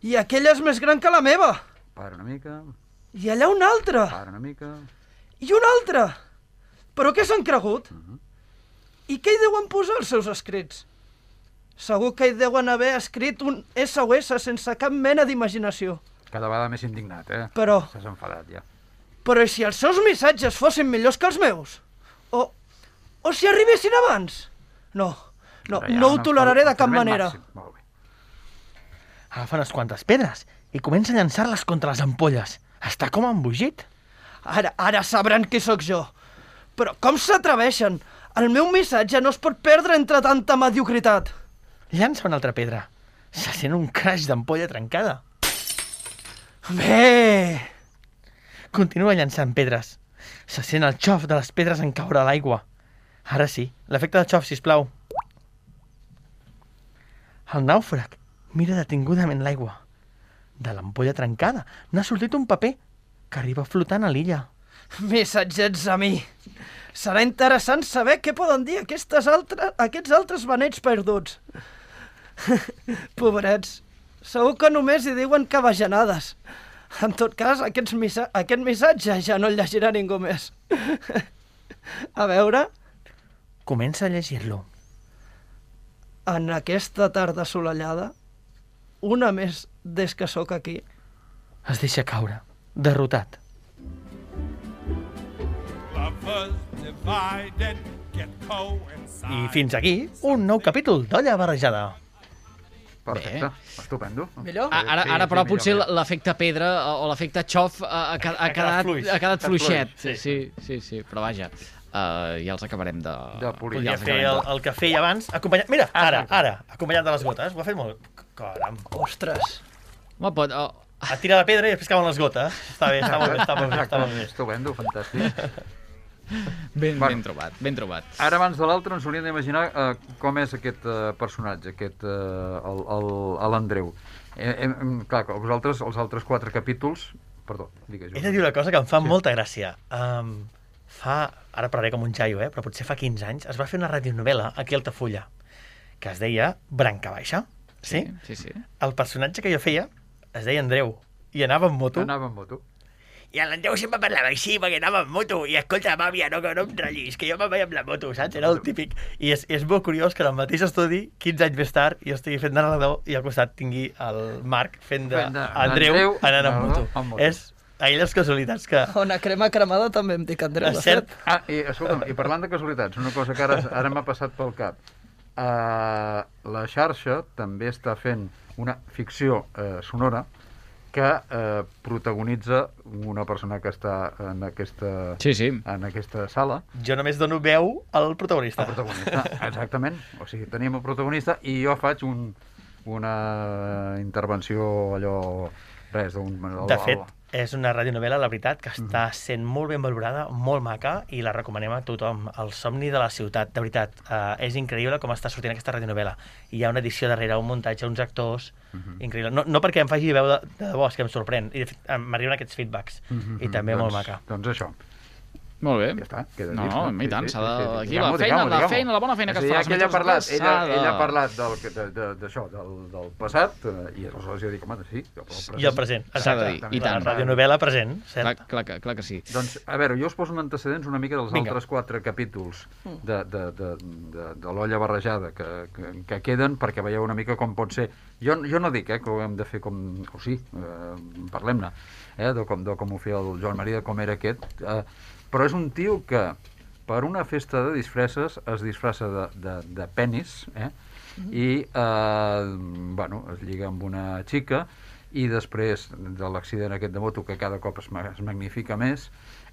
G: I aquella és més gran que la meva.
E: Para una mica.
G: I allà una altra.
E: Para una mica.
G: I una altra. Però què s'han cregut? I què hi deuen posar els seus escrits? Segur que hi deuen haver escrit un SOS sense cap mena d'imaginació.
E: Cada vegada més indignat, eh?
G: Però,
E: Estàs enfadat, ja.
G: però i si els seus missatges fossin millors que els meus? O, o si arribessin abans? No, no,
E: ja,
G: no ho toleraré de cap manera.
E: màxim. Molt bé.
F: Agafa unes quantes pedres i comença a llançar-les contra les ampolles. Està com embogit.
G: Ara, ara sabran qui sóc jo. Però com s'atreveixen El meu missatge no es pot perdre entre tanta mediocritat.
F: Llança una altra pedra. Se sent un crash d'ampolla trencada.
G: Bé...
F: Continua llançant pedres. Se sent el xof de les pedres en caure a l'aigua. Ara sí, l'efecte del xof, sisplau. El nàufrag mira detingudament l'aigua. De l'ampolla trencada n'ha sortit un paper que arriba flotant a l'illa.
G: Missatgets a mi. Serà interessant saber què poden dir aquestes altres, aquests altres benets perduts. Pobrets, segur que només hi diuen que bajanades. En tot cas, aquests missa aquest missatge ja no el llegirà ningú més. A veure,
F: Comença a llegir-lo.
G: en aquesta tarda assolellada, una més des que sóc aquí,
F: Es deixa caure, derrotat. I fins aquí, un nou capítol d'Olla Barrejada.
E: Perfecte, estupendo.
G: millor?
D: A- Ara,
E: Sí,
D: ara
E: sí,
D: però
E: millor,
D: potser l'efecte pedra o l'efecte xof ha, ha, ha, ha, quedat,
F: fluix.
D: ha quedat fluixet.
F: Sí.
D: Sí, sí, sí, però vaja, uh, ja els acabarem de...
E: De polir.
F: Podria
D: ja
F: fer el, el que feia abans, acompanyat... Mira, ara, ara, acompanyat de les gotes. Ho ha fet molt... Caram.
G: Ostres.
D: Home, pot... Oh,
F: Ha tirat la pedra i després cauen les gotes. Està bé, està molt bé, està molt bé. Està molt bé.
E: estupendo, fantàstic.
D: ben,
E: Bueno.
D: ben trobat, ben trobat.
E: Ara, abans de l'altre, ens hauríem d'imaginar eh, com és aquest eh, personatge, aquest, eh, l'Andreu. Eh, eh, clar, que vosaltres, els altres quatre capítols... Perdó, digues.
F: He de dir una cosa que em fa sí. molta gràcia. Um, fa, ara parlaré com un xaio, eh? però potser fa 15 anys, es va fer una radionovel·la aquí a Altafulla, que es deia Branca Baixa. Sí?
D: Sí, sí.
F: El personatge que jo feia es deia Andreu i anava amb moto.
E: Anava amb moto.
F: I l'Andreu sempre parlava així perquè anava amb moto i escolta, màmia, no, que no em ratllis, que jo me'n vaig amb la moto, saps? Era el típic. I és, és molt curiós que en el mateix estudi, 15 anys més tard, jo estigui fent de narrador i al costat tingui el Marc fent
E: d'Andreu,
F: anant amb moto.
E: amb moto.
F: És aquelles casualitats que...
G: Una crema cremada també em dic Andreu,
F: És cert.
E: Ah, i, escolta'm, i parlant de casualitats, una cosa que ara, ara m'ha passat pel cap. Uh, la xarxa també està fent una ficció uh, sonora que uh, protagonitza una persona que està en aquesta,
D: Sí, sí.
E: en aquesta sala.
F: jo només dono veu al protagonista.
E: El protagonista, exactament. O sigui, tenim el protagonista i jo faig un, una intervenció allò... Res, d'un...
F: De fet, és una radionovel·la, la veritat, que està sent molt ben valorada, molt maca, i la recomanem a tothom. El somni de la ciutat, de veritat, eh, és increïble com està sortint aquesta radionovel·la. Hi ha una edició darrere, un muntatge, uns actors... Increïble. No, no perquè em faci veu de, de debò, és que em sorprèn. I de fet, em- m'arriben aquests feedbacks. I també
E: doncs,
F: molt maca.
E: Doncs això,
D: Molt bé.
E: ja està. Queda
D: No,
E: dit,
D: no, i tant, s'ha de... Aquí la feina, la feina, la bona feina que es fa.
E: que ella ha parlat, ella, ella ha parlat del, de- de- d'això, del, del passat, eh, i aleshores jo dic, home, sí, però el present.
F: I el present.
D: S'ha de dir,
F: exacte.
D: i tant.
F: La radionovel·la present,
D: Clar,
F: cert?
D: clar, que- clar que sí.
E: Doncs, a veure, jo us poso un antecedents una mica dels
F: Vinga.
E: altres quatre capítols de, de, de, de, de l'olla barrejada que, que, que queden perquè veieu una mica com pot ser. Jo, jo no dic eh, que ho hem de fer com... O sí, eh, parlem-ne, eh, de, com, de com ho feia el Joan Maria, de com era aquest. Eh, però és un tio que per una festa de disfresses es disfressa de, de, de penis, eh? i eh, bueno, es lliga amb una xica i després de l'accident aquest de moto que cada cop es, ma- es magnifica més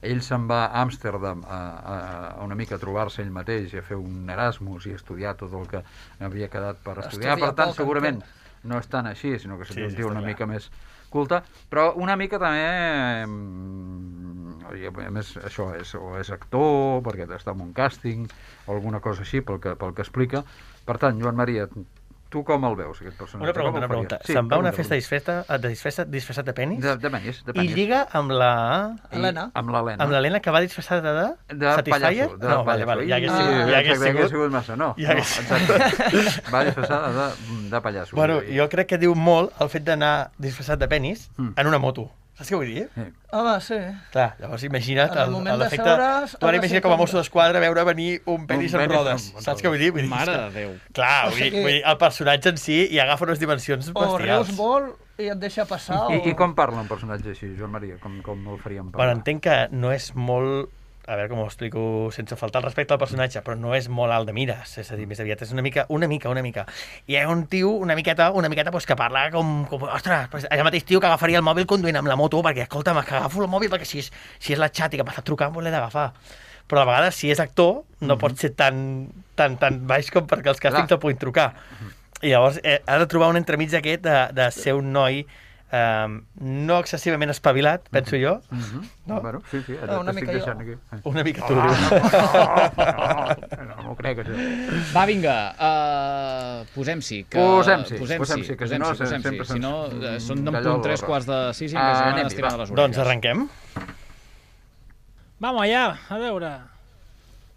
E: ell se'n va a Amsterdam a, a, a una mica a trobar-se ell mateix i a fer un Erasmus i estudiar tot el que havia quedat per estudiar,
G: Estudiar
E: per tant segurament no és tan així, sinó que seria
F: sí,
E: un tio
F: està
E: una
F: clar.
E: mica més culte, però una mica també mm, i a més això és, o és actor perquè està en un càsting o alguna cosa així pel que, pel que explica. Per tant, Joan Maria, tu com el veus aquest personatge?
F: Una pregunta, una pregunta.
E: Sí,
F: Se'n va a una festa
E: pregunta.
F: disfressa, de disfressa, disfressat de penis
E: de, de penis, de
F: i
E: penis.
F: lliga amb la...
E: I-
G: Helena.
E: amb l'Helena
F: Amb l'Helena que va disfressada de...
E: de
F: Satisfyer?
E: pallasso, de
F: no, vale,
E: pallasso.
F: vale, ja hagués
E: I-
F: sigut, ja hagués sigut.
E: sigut massa, no,
F: Ja
E: no
F: hagués-
E: exacte. va disfressada de, de pallasso.
F: Bueno,
E: I-
F: jo crec que diu molt el fet d'anar disfressat de penis
E: Mm.
F: en una moto. Saps què vull dir?
E: Sí.
G: Home, sí.
F: Clar, llavors imagina't
G: En
F: l'efecte... Tu ara
G: ha de
F: imagina
G: ser
F: com a mosso d'esquadra veure venir un penis
E: penis
F: rodes. Saps què vull dir? Vull dir
D: Mare de
F: que-
D: Déu.
F: Clar,
G: O
F: vull dir,
G: sigui-
F: vull dir, el personatge en si hi agafa unes dimensions
G: O
F: bestials.
G: rius molt i et deixa passar,
E: I,
G: o...
E: I com parla un personatge així, Joan Maria? Com, com el faríem
F: Bueno,
E: parlar?
F: entenc que no és molt... A veure com ho explico sense faltar el respecte al personatge, però no és molt alt de mires, és a dir, més aviat és una mica, una mica, una mica. I hi ha un tio, una miqueta, una miqueta, pues, que parla com, com ostres, pues, el mateix tio que agafaria el mòbil conduint amb la moto, perquè, escolta'm, és que agafo el mòbil perquè si és, si és la xat i que m'està trucant, l'he d'agafar. però a vegades si és actor no pot ser tan, tan, tan baix com perquè els càstings te puguin trucar. I llavors eh, ha de trobar un entremig aquest de, de ser un noi eh, no excessivament espavilat, penso jo,
E: No? Bueno, sí, sí, ara
G: Ah, una
E: t'estic
G: mica jo.
E: aquí.
F: una mica tu.
E: No, no ho crec, això.
D: Va, vinga, uh, posem-s'hi. Que...
E: Posem-s'hi,
D: posem-s'hi,
E: posem-s'hi, que si no,
D: posem-s'hi,
E: sempre
D: Si no, eh, són d'un punt tres quarts de sis i
E: Ah,
D: ens
E: anem-hi,
D: estirant
E: va.
D: les orelles.
F: doncs arrenquem.
H: Vamos allà, a veure.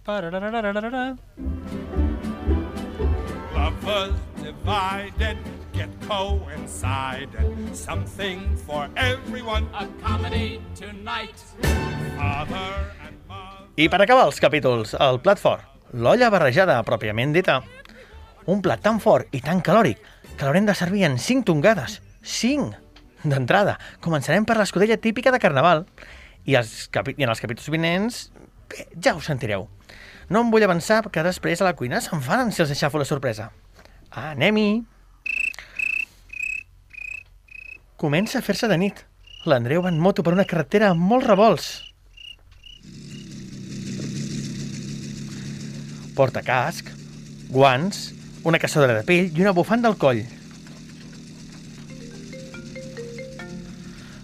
H: Parararararara.
A: Lovers divided get coincided. Something for everyone.
B: A comedy tonight.
A: Father and mother.
F: I per acabar els capítols, el plat fort, l'olla barrejada pròpiament dita. Un plat tan fort i tan calòric que l'haurem de servir en 5 tongades. 5! D'entrada, començarem per l'escudella típica de Carnaval. I, els capi I en els capítols vinents, bé, ja ho sentireu. No em vull avançar que després a la cuina s'enfaden si els aixafo la sorpresa. Anem-hi! Comença a fer-se de nit. L'Andreu va en moto per una carretera amb molts revolts. Porta casc, guants, una cassola de pell i una bufanda al coll.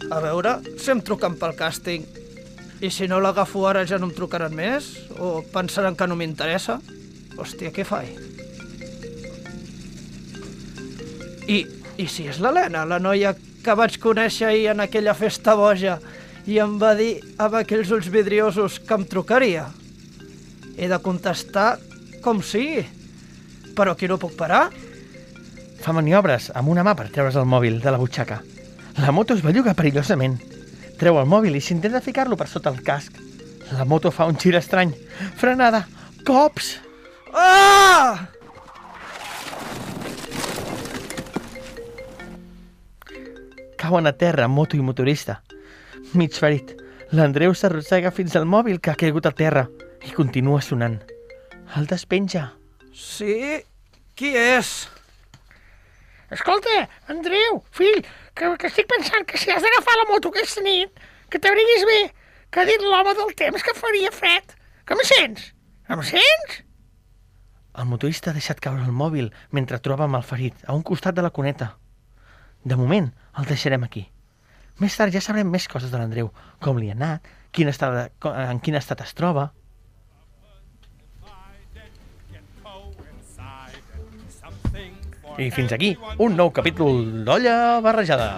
G: A veure si em truquen pel càsting. I si no l'agafo ara ja no em trucaran més? O pensaran que no m'interessa? Hòstia, què faig? I, I si és l'Helena, la noia que vaig conèixer ahir en aquella festa boja i em va dir amb aquells ulls vidriosos que em trucaria? He de contestar com sigui. Però aquí no puc parar?
F: Fa maniobres amb una mà per treure's el mòbil de la butxaca. La moto es belluga perillosament. Treu el mòbil i s'intenta ficar-lo per sota el casc. La moto fa un gir estrany. Frenada. Cops!
G: Ah!
F: Cauen a terra moto i motorista. Mig ferit. L'Andreu s'arrossega fins al mòbil que ha caigut a terra i continua sonant. El despenja.
G: Sí? Qui és?
I: Escolta, Andreu, fill, que, que estic pensant que si has d'agafar la moto aquesta nit, que t'abriguis bé, que ha dit l'home del temps que faria fred. Que me sents? Em sents?
F: El motorista ha deixat caure el mòbil mentre trobàvem el ferit a un costat de la cuneta. De moment, el deixarem aquí. Més tard ja sabrem més coses de l'Andreu, com li ha anat, quin estat, en quin estat es troba... I fins aquí, un nou capítol d'Olla Barrejada.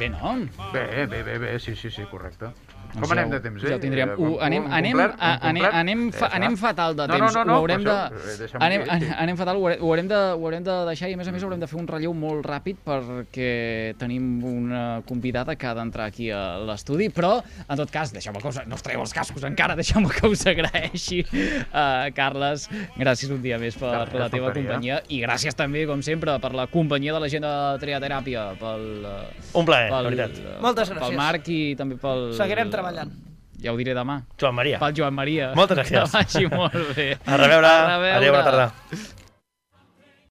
D: Bé, no?
E: Bé, bé, bé, bé, sí, sí, sí, correcte. Com anem
D: ja ho-
E: de temps, eh?
D: Ja ho tindríem.
E: Eh,
D: Ho,
E: un-
D: anem,
E: un
D: anem,
E: complet,
D: a, anem, anem, fa,
E: Ja
D: anem fatal de
E: No,
D: temps.
E: no, no,
D: ho haurem
E: per
D: de...
E: això, eh,
D: anem,
E: aquí,
D: anem,
E: sí.
D: anem fatal, ho haurem, de, ho haurem de deixar i a més a més haurem de fer un relleu molt ràpid perquè tenim una convidada que ha d'entrar aquí a l'estudi, però en tot cas, deixeu-me que us... No us traieu els cascos encara, deixeu-me que us agraeixi. Uh, Carles, gràcies un dia més per
E: Gràcies,
D: la teva
E: faltaria.
D: companyia i gràcies també, com sempre, per la companyia de la gent de Triateràpia, pel, eh,
F: Un plaer,
D: pel,
F: la veritat.
D: eh,
G: Moltes
D: Pel
G: gràcies.
D: Marc i també pel...
G: Seguirem treballant.
D: Ja ho diré demà.
F: Joan Maria.
D: Pel Joan Maria.
F: Moltes gràcies.
D: Que vagi molt bé.
F: A reveure.
D: A reveure.
F: Adéu, bona tarda.